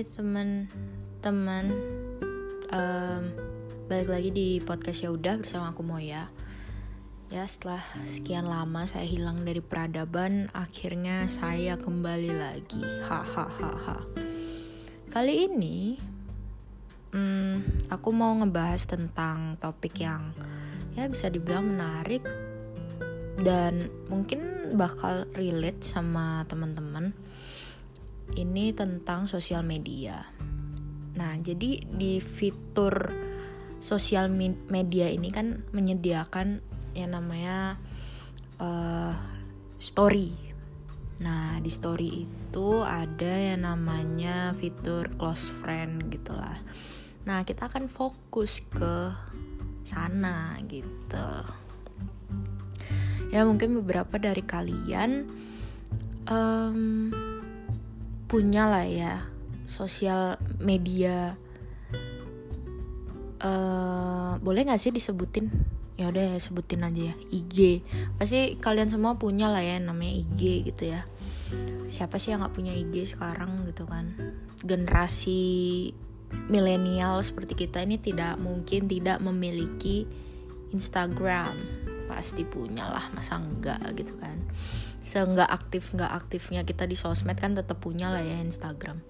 Hai teman-teman, um, balik lagi di podcast ya udah bersama aku Moya. Ya setelah sekian lama saya hilang dari peradaban, akhirnya saya kembali lagi. Hahaha. Kali ini, hmm, aku mau ngebahas tentang topik yang ya bisa dibilang menarik dan mungkin bakal relate sama teman-teman ini tentang sosial media. Nah, jadi di fitur sosial media ini kan menyediakan yang namanya uh, story. Nah, di story itu ada yang namanya fitur close friend gitulah. Nah, kita akan fokus ke sana gitu. Ya mungkin beberapa dari kalian um, punya lah ya sosial media. Uh, boleh nggak sih disebutin? Ya udah ya sebutin aja ya. IG pasti kalian semua punya lah ya namanya IG gitu ya. Siapa sih yang nggak punya IG sekarang gitu kan? Generasi milenial seperti kita ini tidak mungkin tidak memiliki Instagram. Pasti punya lah masa enggak gitu kan seenggak aktif nggak aktifnya kita di sosmed kan tetap punya lah ya Instagram.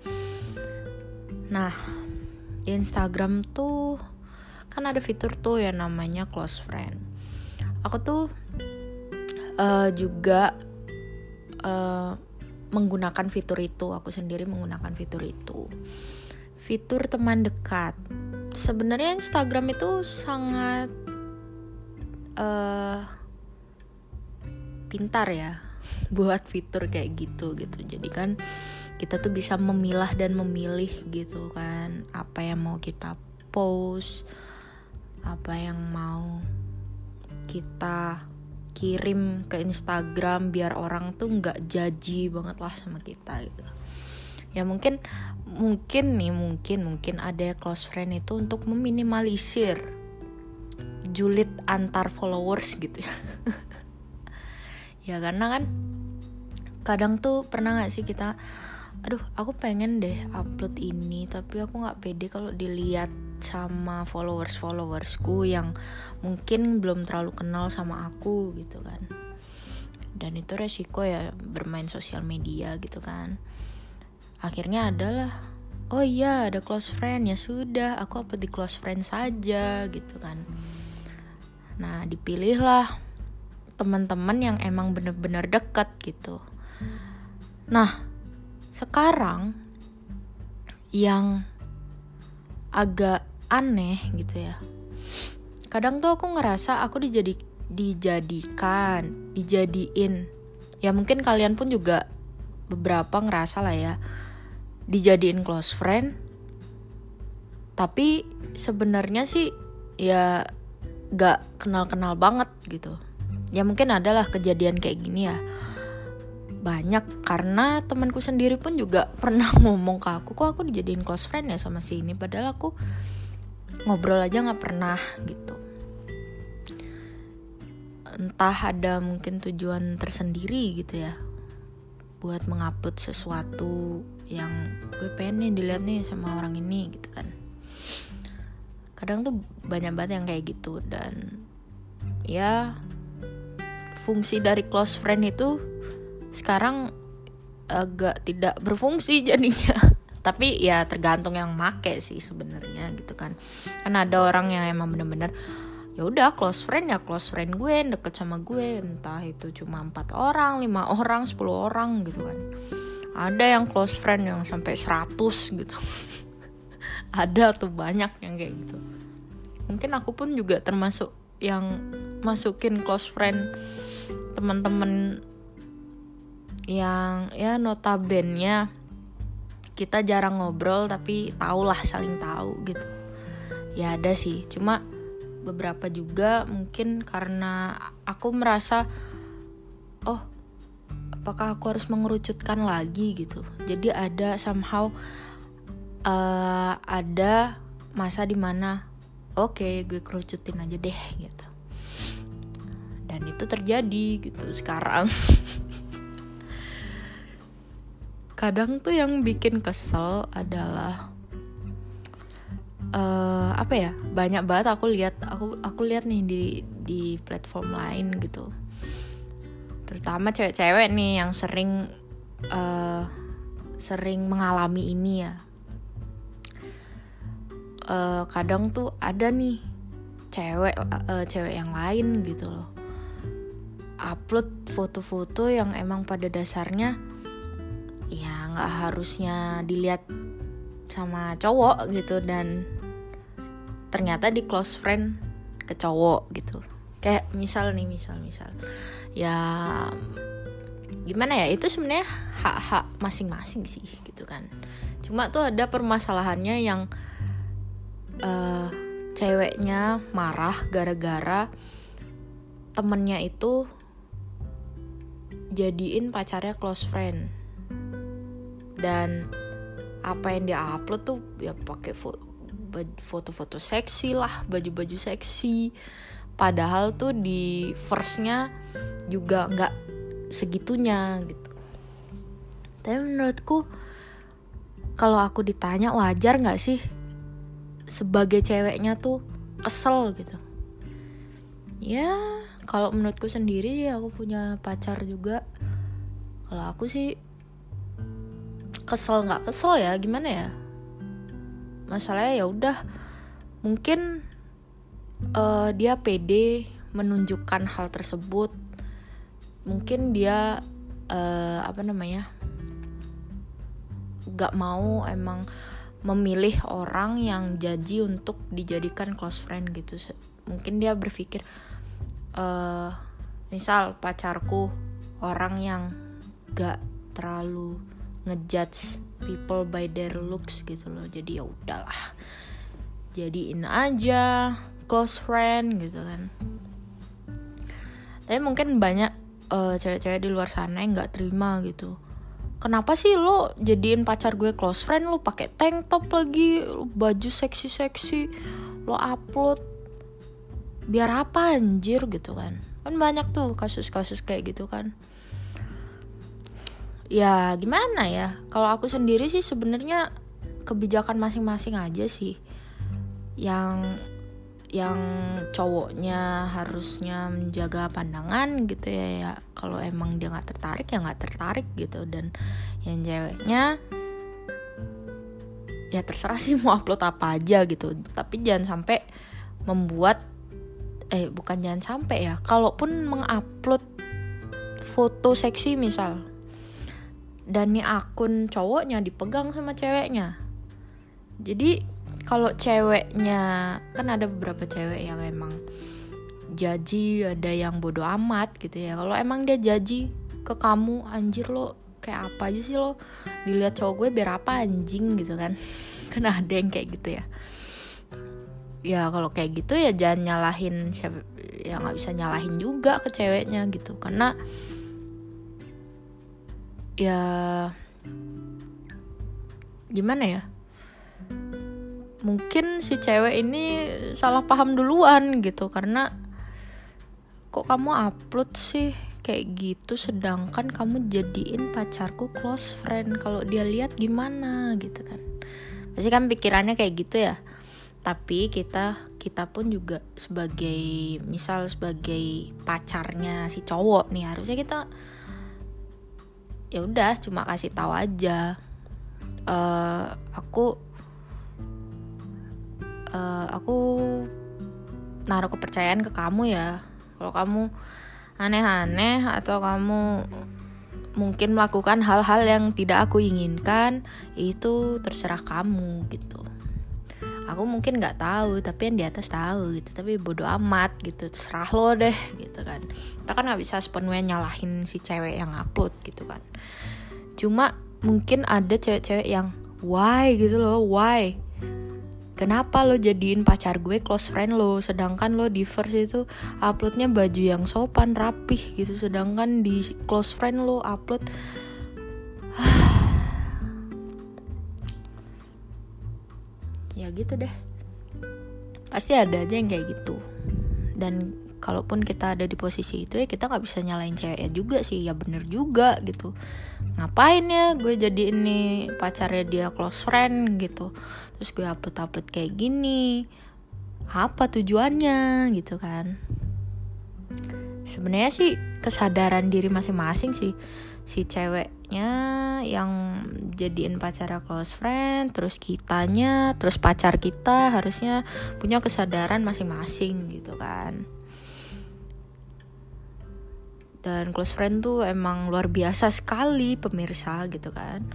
Nah di Instagram tuh kan ada fitur tuh yang namanya close friend. Aku tuh uh, juga uh, menggunakan fitur itu. Aku sendiri menggunakan fitur itu. Fitur teman dekat. Sebenarnya Instagram itu sangat uh, pintar ya buat fitur kayak gitu gitu. Jadi kan kita tuh bisa memilah dan memilih gitu kan. Apa yang mau kita post apa yang mau kita kirim ke Instagram biar orang tuh nggak jaji banget lah sama kita gitu. Ya mungkin mungkin nih mungkin mungkin ada close friend itu untuk meminimalisir julid antar followers gitu ya ya karena kan kadang tuh pernah gak sih kita aduh aku pengen deh upload ini tapi aku nggak pede kalau dilihat sama followers followersku yang mungkin belum terlalu kenal sama aku gitu kan. Dan itu resiko ya bermain sosial media gitu kan. Akhirnya adalah oh iya ada close friend. Ya sudah aku upload di close friend saja gitu kan. Nah dipilihlah teman-teman yang emang bener-bener deket gitu Nah, sekarang yang agak aneh gitu ya. Kadang tuh aku ngerasa aku dijadi dijadikan, dijadiin. Ya mungkin kalian pun juga beberapa ngerasa lah ya dijadiin close friend. Tapi sebenarnya sih ya gak kenal-kenal banget gitu. Ya mungkin adalah kejadian kayak gini ya. Banyak karena temanku sendiri pun juga pernah ngomong ke aku kok aku dijadiin close friend ya sama si ini? Padahal aku ngobrol aja nggak pernah gitu. Entah ada mungkin tujuan tersendiri gitu ya buat mengupload sesuatu yang gue pengen nih dilihat nih sama orang ini gitu kan. Kadang tuh banyak banget yang kayak gitu dan ya fungsi dari close friend itu sekarang agak tidak berfungsi jadinya. Tapi ya tergantung yang make sih sebenarnya gitu kan. Kan ada orang yang emang bener-bener ya udah close friend ya close friend gue deket sama gue. Entah itu cuma empat orang lima orang sepuluh orang gitu kan. Ada yang close friend yang sampai 100 gitu. Ada tuh banyak yang kayak gitu. Mungkin aku pun juga termasuk yang masukin close friend teman-teman yang ya notabennya kita jarang ngobrol tapi tahulah saling tahu gitu. Ya ada sih cuma beberapa juga mungkin karena aku merasa oh apakah aku harus mengerucutkan lagi? gitu. Jadi ada somehow uh, ada masa di mana oke okay, gue kerucutin aja deh gitu dan itu terjadi gitu sekarang. Kadang tuh yang bikin kesel adalah uh, apa ya banyak banget aku lihat aku aku lihat nih di di platform lain gitu. Terutama cewek-cewek nih yang sering uh, sering mengalami ini ya. Uh, kadang tuh ada nih cewek uh, cewek yang lain gitu loh upload foto-foto yang emang pada dasarnya ya nggak harusnya dilihat sama cowok gitu dan ternyata di close friend ke cowok gitu. Kayak misal nih misal misal. Ya gimana ya? Itu sebenarnya hak-hak masing-masing sih gitu kan. Cuma tuh ada permasalahannya yang uh, ceweknya marah gara-gara temennya itu jadiin pacarnya close friend. Dan apa yang dia upload tuh ya pakai foto-foto seksi lah baju-baju seksi. Padahal tuh di firstnya juga nggak segitunya gitu. Tapi menurutku kalau aku ditanya wajar nggak sih sebagai ceweknya tuh kesel gitu? Ya kalau menurutku sendiri sih aku punya pacar juga. Kalau aku sih kesel nggak kesel ya gimana ya? Masalahnya ya udah mungkin uh, dia pede menunjukkan hal tersebut. Mungkin dia uh, apa namanya gak mau emang memilih orang yang jadi untuk dijadikan close friend gitu. Mungkin dia berpikir uh, misal pacarku orang yang gak terlalu ngejudge people by their looks gitu loh. Jadi ya udahlah jadiin aja close friend gitu kan. Tapi mungkin banyak uh, cewek-cewek di luar sana yang nggak terima gitu. Kenapa sih lo jadiin pacar gue close friend? Lo pakai tank top lagi baju seksi seksi lo upload biar apa anjir? gitu kan. Kan banyak tuh kasus-kasus kayak gitu kan. Ya gimana ya? Kalau aku sendiri sih sebenarnya kebijakan masing-masing aja sih. Yang yang cowoknya harusnya menjaga pandangan gitu ya ya. Kalau emang dia nggak tertarik ya nggak tertarik gitu. Dan yang ceweknya ya terserah sih mau upload apa aja gitu. Tapi jangan sampai membuat eh bukan jangan sampai ya. Kalaupun mengupload foto seksi misal dan nih akun cowoknya dipegang sama ceweknya. Jadi kalau ceweknya kan ada beberapa cewek yang emang jaji ada yang bodoh amat gitu ya. Kalau emang dia jaji ke kamu anjir lo kayak apa aja sih lo? Dilihat cowok gue biar apa anjing gitu kan. Kan ada yang kayak gitu ya ya kalau kayak gitu ya jangan nyalahin siapa ya nggak bisa nyalahin juga ke ceweknya gitu. Karena ya gimana ya? Mungkin si cewek ini salah paham duluan gitu. Karena kok kamu upload sih kayak gitu sedangkan kamu jadiin pacarku close friend? Kalau dia lihat gimana gitu kan? Pasti kan pikirannya kayak gitu ya tapi kita kita pun juga sebagai misal sebagai pacarnya si cowok nih harusnya kita ya udah cuma kasih tahu aja. Uh, aku uh, aku naruh kepercayaan ke kamu ya. Kalau kamu aneh-aneh atau kamu mungkin melakukan hal-hal yang tidak aku inginkan itu terserah kamu gitu aku mungkin nggak tahu tapi yang di atas tahu gitu. Tapi bodoh amat gitu terserah lo deh gitu kan. Kita kan nggak bisa sepenuhnya nyalahin si cewek yang upload gitu kan. Cuma mungkin ada cewek-cewek yang why? gitu loh why? Kenapa lo jadiin pacar gue close friend lo? Sedangkan lo di first itu uploadnya baju yang sopan rapih gitu. Sedangkan di close friend lo upload ya gitu deh. Pasti ada aja yang kayak gitu. Dan kalaupun kita ada di posisi itu ya kita nggak bisa nyalain cewek juga sih. Ya bener juga gitu. Ngapain ya gue jadi ini pacarnya dia close friend gitu. Terus gue upload upload kayak gini. Apa tujuannya gitu kan? Sebenarnya sih kesadaran diri masing-masing sih si ceweknya yang jadiin pacara close friend terus kitanya terus pacar kita harusnya punya kesadaran masing-masing gitu kan. Dan close friend tuh emang luar biasa sekali pemirsa gitu kan.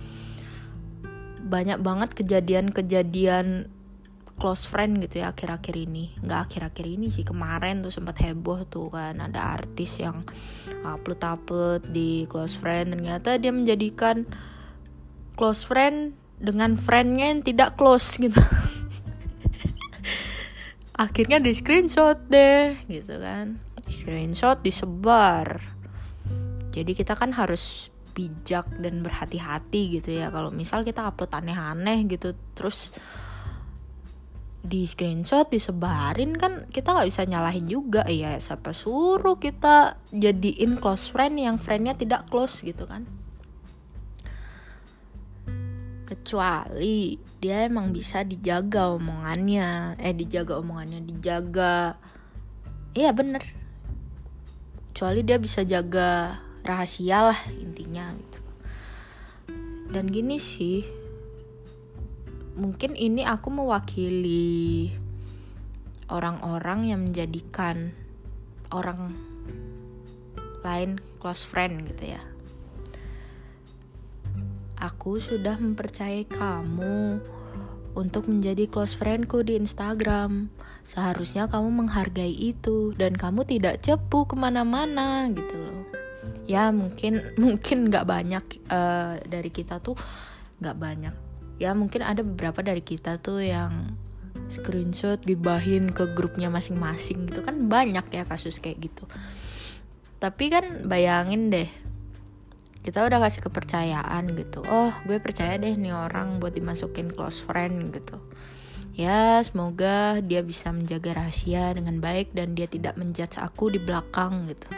Banyak banget kejadian-kejadian close friend gitu ya akhir-akhir ini. Nggak akhir-akhir ini sih kemarin tuh sempat heboh tuh kan. Ada artis yang upload upload di close friend. Ternyata dia menjadikan close friend dengan friendnya yang tidak close gitu. Akhirnya di screenshot deh gitu kan. Di screenshot disebar. Jadi kita kan harus bijak dan berhati-hati gitu ya. Kalau misal kita upload aneh-aneh gitu terus di screenshot disebarin kan kita nggak bisa nyalahin juga. Ya siapa suruh kita jadiin close friend yang friendnya tidak close gitu kan? Kecuali dia emang bisa dijaga omongannya. Eh dijaga omongannya dijaga. Iya bener. Kecuali dia bisa jaga rahasia lah intinya gitu. Dan gini sih mungkin ini aku mewakili orang-orang yang menjadikan orang lain close friend gitu ya aku sudah mempercayai kamu untuk menjadi close friendku di Instagram. Seharusnya kamu menghargai itu dan kamu tidak cepu ke mana-mana gitu loh ya mungkin mungkin nggak banyak uh, dari kita tuh nggak banyak ya mungkin ada beberapa dari kita tuh yang screenshot gibahin ke grupnya masing-masing gitu. Kan banyak ya kasus kayak gitu. Tapi kan bayangin deh kita udah kasih kepercayaan gitu. Oh gue percaya deh nih orang buat dimasukin close friend gitu. Ya semoga dia bisa menjaga rahasia dengan baik dan dia tidak menjudge aku di belakang gitu.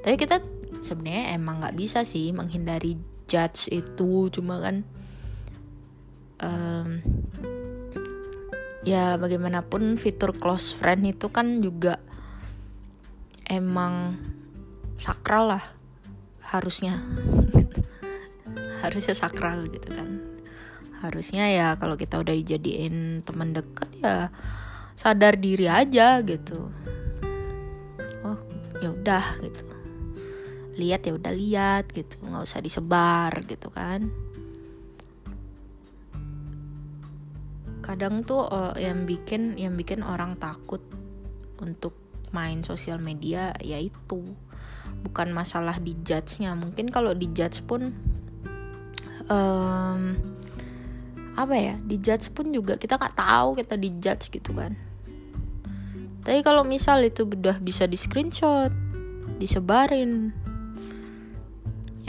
Tapi kita sebenarnya emang nggak bisa sih menghindari judge itu. Cuma kan um, ya bagaimanapun fitur close friend itu kan juga emang sakral lah harusnya. Harusnya sakral gitu kan. Harusnya ya kalau kita udah dijadiin teman deket ya sadar diri aja gitu. Oh ya udah gitu. Lihat ya udah lihat gitu nggak usah disebar gitu kan kadang tuh uh, yang bikin yang bikin orang takut untuk main sosial media yaitu bukan masalah di nya mungkin kalau di judge pun um, apa ya di judge pun juga kita nggak tahu kita di judge gitu kan. Tapi kalau misal itu udah bisa di screenshot disebarin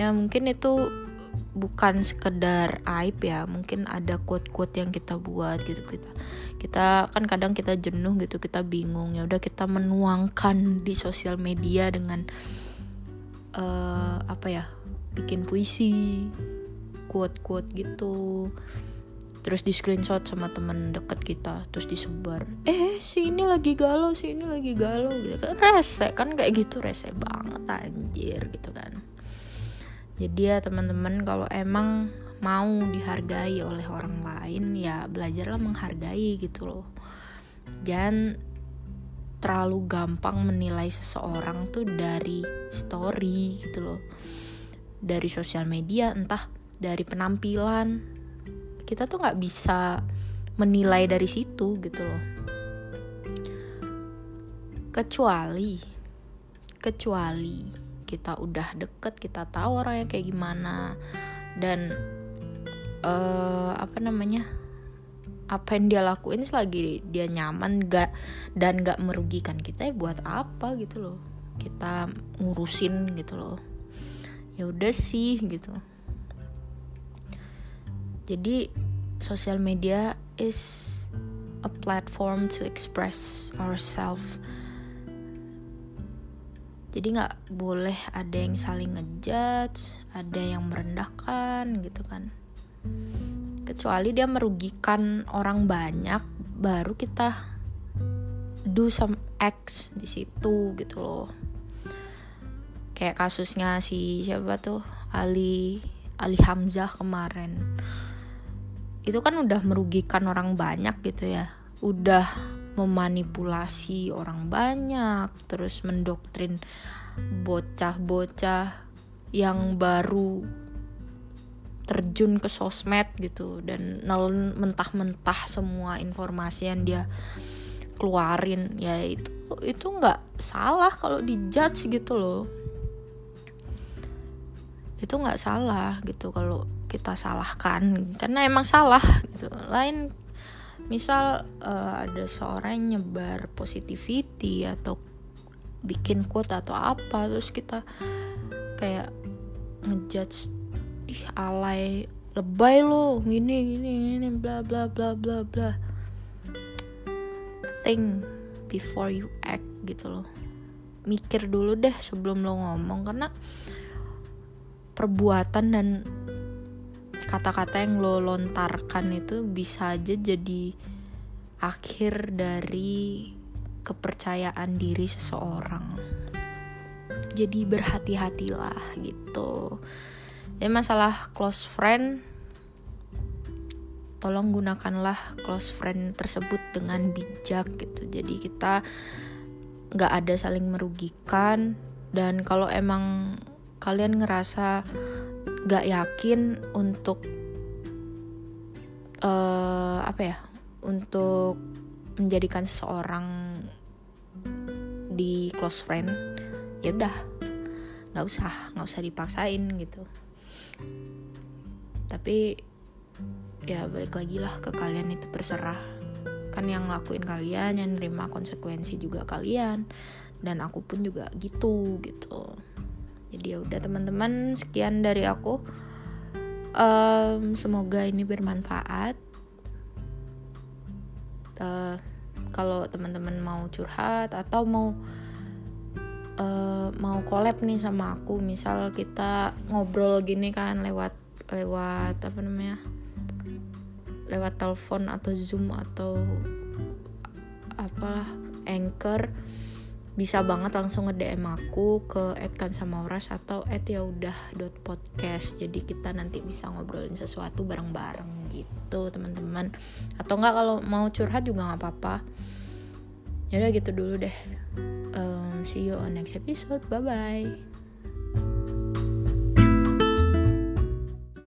ya mungkin itu bukan sekedar aib ya mungkin ada quote-quote yang kita buat gitu kita kita kan kadang kita jenuh gitu kita bingung ya udah kita menuangkan di sosial media dengan uh, apa ya bikin puisi quote-quote gitu terus di screenshot sama temen deket kita terus disebar eh si ini lagi galau si ini lagi galau gitu. Rese kan kayak gitu rese banget anjir gitu kan jadi ya teman-teman kalau emang mau dihargai oleh orang lain ya belajarlah menghargai gitu loh. Jangan terlalu gampang menilai seseorang tuh dari story gitu loh. Dari sosial media entah dari penampilan. Kita tuh nggak bisa menilai dari situ gitu loh. Kecuali kecuali kita udah deket kita tahu orangnya kayak gimana. Dan uh, apa namanya apa yang dia lakuin selagi dia nyaman gak dan gak merugikan kita ya buat apa gitu loh. Kita ngurusin gitu loh. Ya udah sih gitu. Jadi sosial media is a platform to express ourselves jadi nggak boleh ada yang saling ngejudge ada yang merendahkan gitu kan. Kecuali dia merugikan orang banyak baru kita do some acts di situ gitu loh. Kayak kasusnya si siapa tuh? Ali Ali Hamzah kemarin. Itu kan udah merugikan orang banyak gitu ya. Udah memanipulasi orang banyak terus mendoktrin bocah-bocah yang baru terjun ke sosmed gitu dan nelen mentah-mentah semua informasi yang dia keluarin. Ya itu itu nggak salah kalau dijudge gitu loh. Itu nggak salah gitu kalau kita salahkan. Karena emang salah gitu. Lain misal uh, ada seorang nyebar positivity atau bikin quote atau apa terus kita kayak ngejudge ih alay lebay lo gini gini gini bla bla bla bla bla. Think before you act gitu loh. Mikir dulu deh sebelum lo ngomong karena perbuatan dan kata-kata yang lo lontarkan itu bisa aja jadi akhir dari kepercayaan diri seseorang. Jadi berhati-hatilah gitu. Jadi masalah close friend tolong gunakanlah close friend tersebut dengan bijak gitu. Jadi kita nggak ada saling merugikan dan kalau emang kalian ngerasa gak yakin untuk uh, apa ya untuk menjadikan seseorang di close friend ya udah nggak usah nggak usah dipaksain gitu. Tapi ya balik lagi lah ke kalian itu terserah. Kan yang ngelakuin kalian yang nerima konsekuensi juga kalian dan aku pun juga gitu gitu jadi ya udah teman-teman sekian dari aku. Um, semoga ini bermanfaat. Uh, kalau teman-teman mau curhat atau mau uh, mau collab nih sama aku misal kita ngobrol gini kan lewat lewat apa namanya lewat telepon atau zoom atau apalah anchor bisa banget langsung nge-DM aku ke @kansamauras atau @yaudah.podcast. Jadi kita nanti bisa ngobrolin sesuatu bareng-bareng gitu, teman-teman. Atau enggak kalau mau curhat juga nggak apa-apa. Ya udah gitu dulu deh. Um, see you on next episode. Bye bye.